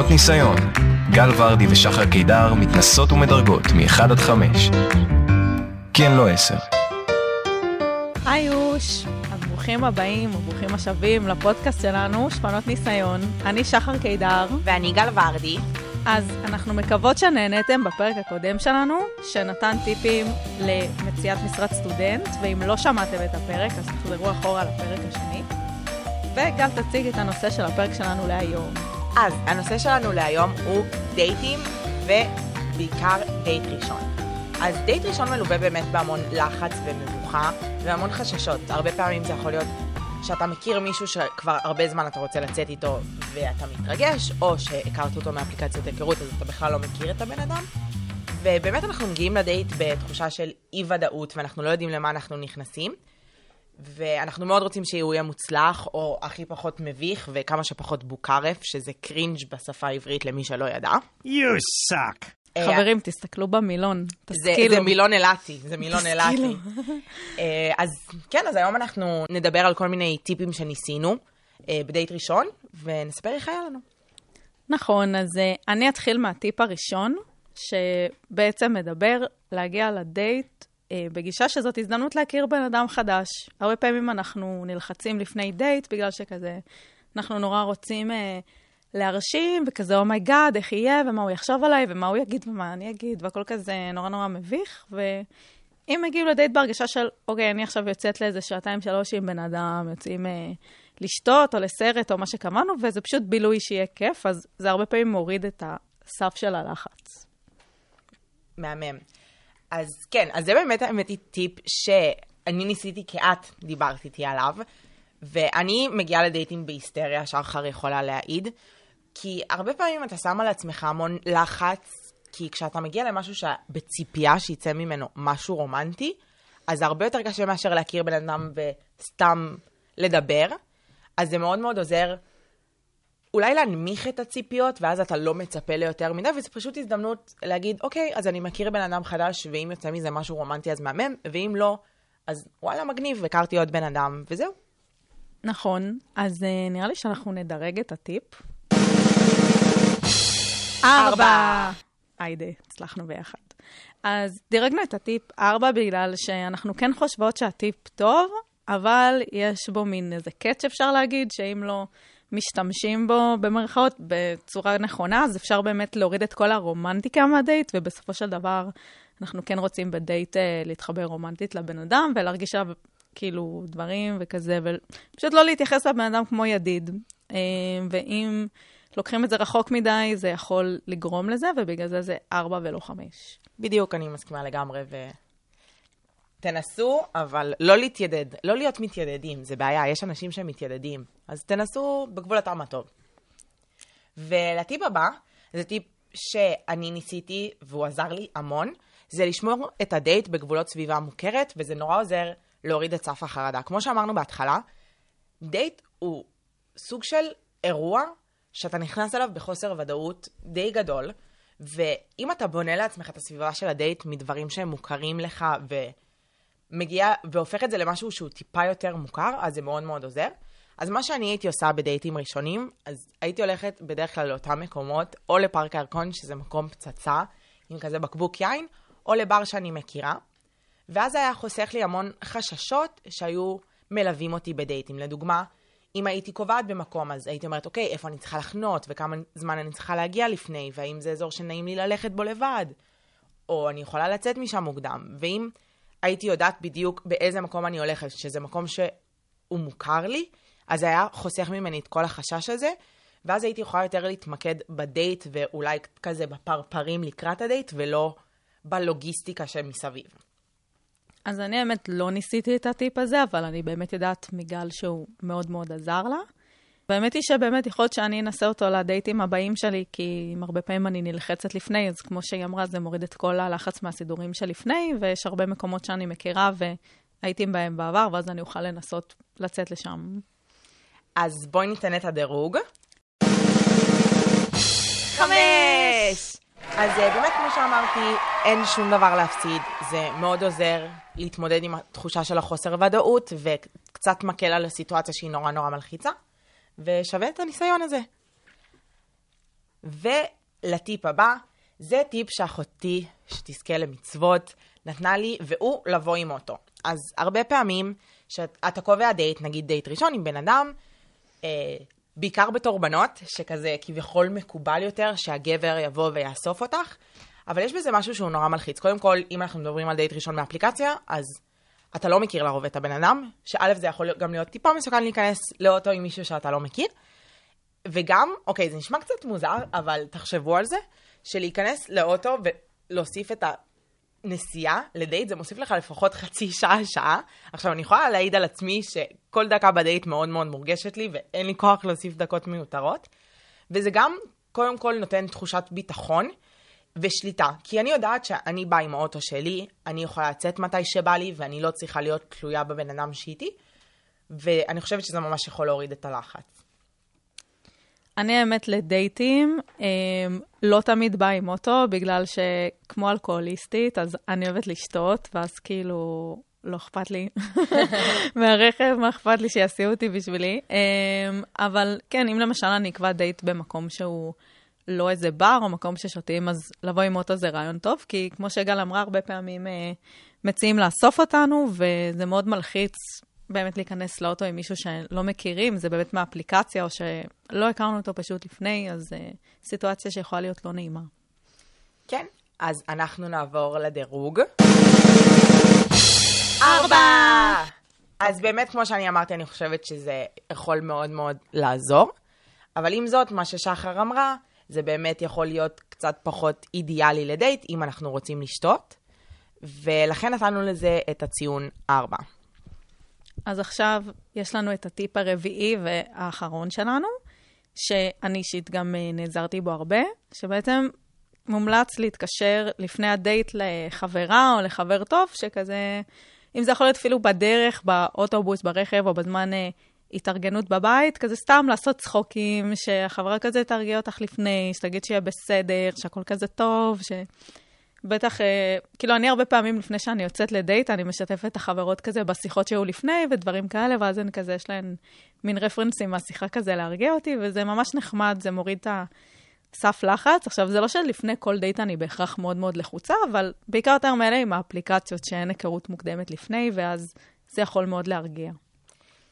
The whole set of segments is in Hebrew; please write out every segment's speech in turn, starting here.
שנות ניסיון. גל ורדי ושחר קידר מתנסות ומדרגות מ-1 עד 5. כן, לא 10. היי אוש, אז ברוכים הבאים וברוכים השבים לפודקאסט שלנו, שפנות ניסיון. אני שחר קידר. ואני גל ורדי. אז אנחנו מקוות שנהניתם בפרק הקודם שלנו, שנתן טיפים למציאת משרת סטודנט, ואם לא שמעתם את הפרק, אז תחזרו אחורה לפרק השני. וגל תציג את הנושא של הפרק שלנו להיום. אז הנושא שלנו להיום הוא דייטים, ובעיקר דייט ראשון. אז דייט ראשון מלווה באמת בהמון לחץ ומבוכה והמון חששות. הרבה פעמים זה יכול להיות שאתה מכיר מישהו שכבר הרבה זמן אתה רוצה לצאת איתו ואתה מתרגש, או שהכרת אותו מאפליקציות היכרות אז אתה בכלל לא מכיר את הבן אדם. ובאמת אנחנו מגיעים לדייט בתחושה של אי ודאות ואנחנו לא יודעים למה אנחנו נכנסים. ואנחנו מאוד רוצים שהוא יהיה מוצלח, או הכי פחות מביך, וכמה שפחות בוקרף, שזה קרינג' בשפה העברית למי שלא ידע. You suck. אה, חברים, תסתכלו במילון, זה, תשכילו. זה מילון אילתי, זה מילון. אילתי. אה, אז כן, אז היום אנחנו נדבר על כל מיני טיפים שניסינו אה, בדייט ראשון, ונספר איך היה לנו. נכון, אז אני אתחיל מהטיפ הראשון, שבעצם מדבר להגיע לדייט בגישה שזאת הזדמנות להכיר בן אדם חדש. הרבה פעמים אנחנו נלחצים לפני דייט בגלל שכזה, אנחנו נורא רוצים אה, להרשים, וכזה, oh my god, איך יהיה, ומה הוא יחשוב עליי, ומה הוא יגיד ומה אני אגיד, והכל כזה נורא נורא מביך. ואם מגיעים לדייט בהרגשה של, אוקיי, אני עכשיו יוצאת לאיזה שעתיים שלוש עם בן אדם, יוצאים אה, לשתות או לסרט או מה שקבענו, וזה פשוט בילוי שיהיה כיף, אז זה הרבה פעמים מוריד את הסף של הלחץ. מהמם. אז כן, אז זה באמת האמת היא טיפ שאני ניסיתי כי את דיברת איתי עליו, ואני מגיעה לדייטים בהיסטריה, שחר יכולה להעיד, כי הרבה פעמים אתה שם על עצמך המון לחץ, כי כשאתה מגיע למשהו שבציפייה שיצא ממנו משהו רומנטי, אז זה הרבה יותר קשה מאשר להכיר בן אדם וסתם לדבר, אז זה מאוד מאוד עוזר אולי להנמיך את הציפיות, ואז אתה לא מצפה ליותר מדי, וזו פשוט הזדמנות להגיד, אוקיי, אז אני מכיר בן אדם חדש, ואם יוצא מזה משהו רומנטי אז מהמם, ואם לא, אז וואלה, מגניב, הכרתי עוד בן אדם, וזהו. נכון, אז uh, נראה לי שאנחנו נדרג את הטיפ. ארבע. היידה, הצלחנו ביחד. אז דירגנו את הטיפ ארבע בגלל שאנחנו כן חושבות שהטיפ טוב, אבל יש בו מין איזה קאץ' אפשר להגיד, שאם לא משתמשים בו במרכאות בצורה נכונה, אז אפשר באמת להוריד את כל הרומנטיקה מהדייט, ובסופו של דבר אנחנו כן רוצים בדייט אה, להתחבר רומנטית לבן אדם ולהרגיש עליו כאילו דברים וכזה, ופשוט לא להתייחס לבן אדם כמו ידיד. אה, ואם לוקחים את זה רחוק מדי, זה יכול לגרום לזה, ובגלל זה זה ארבע ולא חמש. בדיוק, אני מסכימה לגמרי, ו... תנסו, אבל לא להתיידד, לא להיות מתיידדים, זה בעיה, יש אנשים שמתיידדים. אז תנסו בגבול הטעם הטוב. ולטיפ הבא, זה טיפ שאני ניסיתי והוא עזר לי המון, זה לשמור את הדייט בגבולות סביבה מוכרת, וזה נורא עוזר להוריד את סף החרדה. כמו שאמרנו בהתחלה, דייט הוא סוג של אירוע שאתה נכנס אליו בחוסר ודאות די גדול, ואם אתה בונה לעצמך את הסביבה של הדייט מדברים שהם מוכרים לך ומגיע והופך את זה למשהו שהוא טיפה יותר מוכר, אז זה מאוד מאוד עוזר. אז מה שאני הייתי עושה בדייטים ראשונים, אז הייתי הולכת בדרך כלל לאותם מקומות, או לפארק הירקון, שזה מקום פצצה, עם כזה בקבוק יין, או לבר שאני מכירה. ואז היה חוסך לי המון חששות שהיו מלווים אותי בדייטים. לדוגמה, אם הייתי קובעת במקום, אז הייתי אומרת, אוקיי, איפה אני צריכה לחנות, וכמה זמן אני צריכה להגיע לפני, והאם זה אזור שנעים לי ללכת בו לבד, או אני יכולה לצאת משם מוקדם. ואם הייתי יודעת בדיוק באיזה מקום אני הולכת, שזה מקום שהוא מוכר לי, אז זה היה חוסך ממני את כל החשש הזה, ואז הייתי יכולה יותר להתמקד בדייט, ואולי כזה בפרפרים לקראת הדייט, ולא בלוגיסטיקה שמסביב. אז אני האמת לא ניסיתי את הטיפ הזה, אבל אני באמת יודעת מגל שהוא מאוד מאוד עזר לה. והאמת היא שבאמת יכול להיות שאני אנסה אותו לדייטים הבאים שלי, כי אם הרבה פעמים אני נלחצת לפני, אז כמו שהיא אמרה, זה מוריד את כל הלחץ מהסידורים שלפני, ויש הרבה מקומות שאני מכירה והייתי בהם בעבר, ואז אני אוכל לנסות לצאת לשם. אז בואי ניתן את הדירוג. חמש! אז אה, באמת, כמו שאמרתי, אין שום דבר להפסיד. זה מאוד עוזר להתמודד עם התחושה של החוסר ודאות, וקצת מקל על הסיטואציה שהיא נורא נורא מלחיצה, ושווה את הניסיון הזה. ולטיפ הבא, זה טיפ שאחותי, שתזכה למצוות, נתנה לי, והוא לבוא עם אוטו. אז הרבה פעמים, שאתה קובע דייט, נגיד דייט ראשון עם בן אדם, אה, בעיקר בתור בנות, שכזה כביכול מקובל יותר שהגבר יבוא ויאסוף אותך, אבל יש בזה משהו שהוא נורא מלחיץ. קודם כל, אם אנחנו מדברים על דייט ראשון מאפליקציה, אז אתה לא מכיר לרוב את הבן אדם, שא' זה יכול גם להיות טיפה מסוכן להיכנס לאוטו עם מישהו שאתה לא מכיר. וגם, אוקיי, זה נשמע קצת מוזר, אבל תחשבו על זה, שלהיכנס לאוטו ולהוסיף את הנסיעה לדייט, זה מוסיף לך לפחות חצי שעה, שעה. עכשיו, אני יכולה להעיד על עצמי שכל דקה בדייט מאוד מאוד מורגשת לי, ואין לי כוח להוסיף דקות מיותרות. וזה גם, קודם כל, נותן תחושת ביטחון. ושליטה. כי אני יודעת שאני באה עם האוטו שלי, אני יכולה לצאת מתי שבא לי, ואני לא צריכה להיות תלויה בבן אדם שאיתי, ואני חושבת שזה ממש יכול להוריד את הלחץ. אני האמת לדייטים, אמ, לא תמיד באה עם אוטו, בגלל שכמו אלכוהוליסטית, אז אני אוהבת לשתות, ואז כאילו, לא אכפת לי מהרכב, מה אכפת לי שיסיעו אותי בשבילי. אמ, אבל כן, אם למשל אני אקבע דייט במקום שהוא... לא איזה בר או מקום ששותים, אז לבוא עם אוטו זה רעיון טוב, כי כמו שגל אמרה, הרבה פעמים אה, מציעים לאסוף אותנו, וזה מאוד מלחיץ באמת להיכנס לאוטו עם מישהו שלא מכירים, זה באמת מאפליקציה, או שלא הכרנו אותו פשוט לפני, אז אה, סיטואציה שיכולה להיות לא נעימה. כן, אז אנחנו נעבור לדירוג. ארבע! אז באמת, כמו שאני אמרתי, אני חושבת שזה יכול מאוד מאוד לעזור. אבל עם זאת, מה ששחר אמרה, זה באמת יכול להיות קצת פחות אידיאלי לדייט, אם אנחנו רוצים לשתות, ולכן נתנו לזה את הציון 4. אז עכשיו יש לנו את הטיפ הרביעי והאחרון שלנו, שאני אישית גם אה, נעזרתי בו הרבה, שבעצם מומלץ להתקשר לפני הדייט לחברה או לחבר טוב, שכזה, אם זה יכול להיות אפילו בדרך, באוטובוס, ברכב או בזמן אה, התארגנות בבית, כזה סתם לעשות צחוקים, שהחברה כזה תרגיע אותך לפני, שתגיד שיהיה בסדר, שהכל כזה טוב, ש... בטח, אה, כאילו, אני הרבה פעמים לפני שאני יוצאת לדייט, אני משתפת את החברות כזה בשיחות שהיו לפני ודברים כאלה, ואז אני כזה, יש להן מין רפרנסים מהשיחה כזה להרגיע אותי, וזה ממש נחמד, זה מוריד את הסף לחץ. עכשיו, זה לא שלפני כל דייט אני בהכרח מאוד מאוד לחוצה, אבל בעיקר יותר מאלה עם האפליקציות שאין היכרות מוקדמת לפני, ואז זה יכול מאוד להרגיע.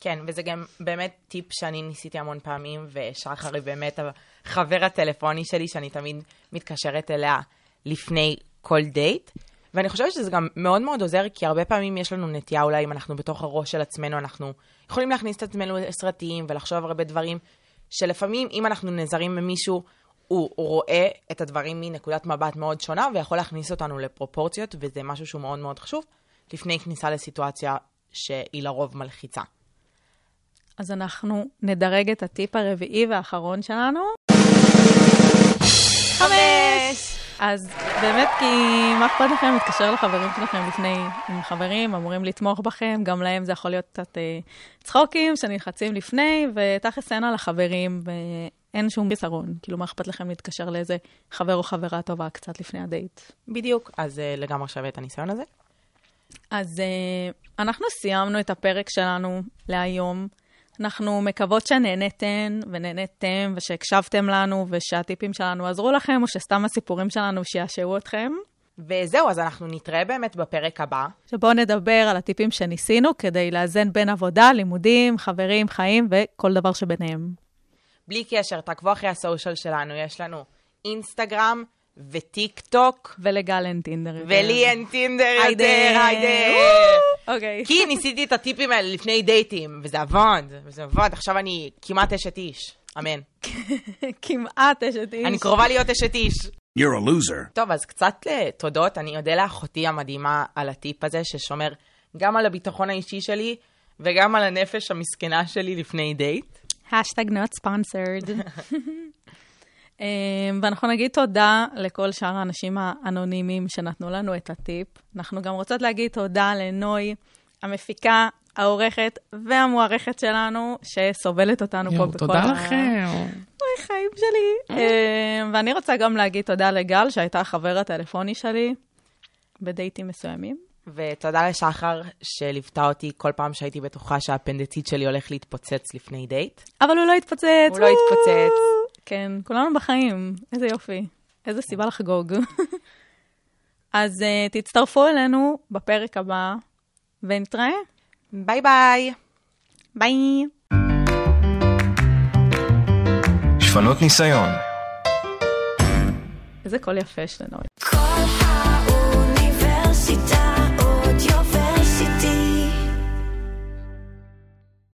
כן, וזה גם באמת טיפ שאני ניסיתי המון פעמים, ושחר היא באמת החבר הטלפוני שלי, שאני תמיד מתקשרת אליה לפני כל דייט. ואני חושבת שזה גם מאוד מאוד עוזר, כי הרבה פעמים יש לנו נטייה, אולי אם אנחנו בתוך הראש של עצמנו, אנחנו יכולים להכניס את עצמנו לסרטים ולחשוב הרבה דברים, שלפעמים אם אנחנו נעזרים ממישהו, הוא רואה את הדברים מנקודת מבט מאוד שונה, ויכול להכניס אותנו לפרופורציות, וזה משהו שהוא מאוד מאוד חשוב, לפני כניסה לסיטואציה שהיא לרוב מלחיצה. אז אנחנו נדרג את הטיפ הרביעי והאחרון שלנו. חמש! אז באמת, כי מה אכפת לכם להתקשר לחברים שלכם לפני, עם חברים, אמורים לתמוך בכם, גם להם זה יכול להיות קצת אה, צחוקים שנלחצים לפני, ותכלס אין על החברים, ואין שום חיסרון. כאילו, מה אכפת לכם להתקשר לאיזה חבר או חברה טובה קצת לפני הדייט? בדיוק, אז אה, לגמרי שווה את הניסיון הזה. אז אה, אנחנו סיימנו את הפרק שלנו להיום. אנחנו מקוות שנהניתן ונהניתם ושהקשבתם לנו ושהטיפים שלנו עזרו לכם, או שסתם הסיפורים שלנו שיעשעו אתכם. וזהו, אז אנחנו נתראה באמת בפרק הבא. שבו נדבר על הטיפים שניסינו כדי לאזן בין עבודה, לימודים, חברים, חיים וכל דבר שביניהם. בלי קשר, תעקבו אחרי הסושיאל שלנו, יש לנו אינסטגרם וטיק טוק. ולגל אין טינדר. ולי אין טינדר יותר, היידה. אוקיי. כי ניסיתי את הטיפים האלה לפני דייטים, וזה עבד, וזה עבד, עכשיו אני כמעט אשת איש, אמן. כמעט אשת איש. אני קרובה להיות אשת איש. You're a loser. טוב, אז קצת תודות. אני אודה לאחותי המדהימה על הטיפ הזה, ששומר גם על הביטחון האישי שלי, וגם על הנפש המסכנה שלי לפני דייט. hashtag not sponsored. אמ, ואנחנו נגיד תודה לכל שאר האנשים האנונימיים שנתנו לנו את הטיפ. אנחנו גם רוצות להגיד תודה לנוי, המפיקה, העורכת והמוערכת שלנו, שסובלת אותנו פה בכל ה... תודה לכם. אוי, חיים שלי. אמ, ואני רוצה גם להגיד תודה לגל, שהייתה החבר הטלפוני שלי בדייטים מסוימים. ותודה לשחר, שליוותה אותי כל פעם שהייתי בטוחה שהאפנדצית שלי הולך להתפוצץ לפני דייט. אבל הוא לא התפוצץ. הוא לא התפוצץ. כן, כולנו בחיים, איזה יופי, איזה סיבה לחגוג. אז אה, תצטרפו אלינו בפרק הבא, ונתראה. ביי ביי. ביי. שפנות ניסיון. איזה קול יפה שלנו. כל האוניברסיטה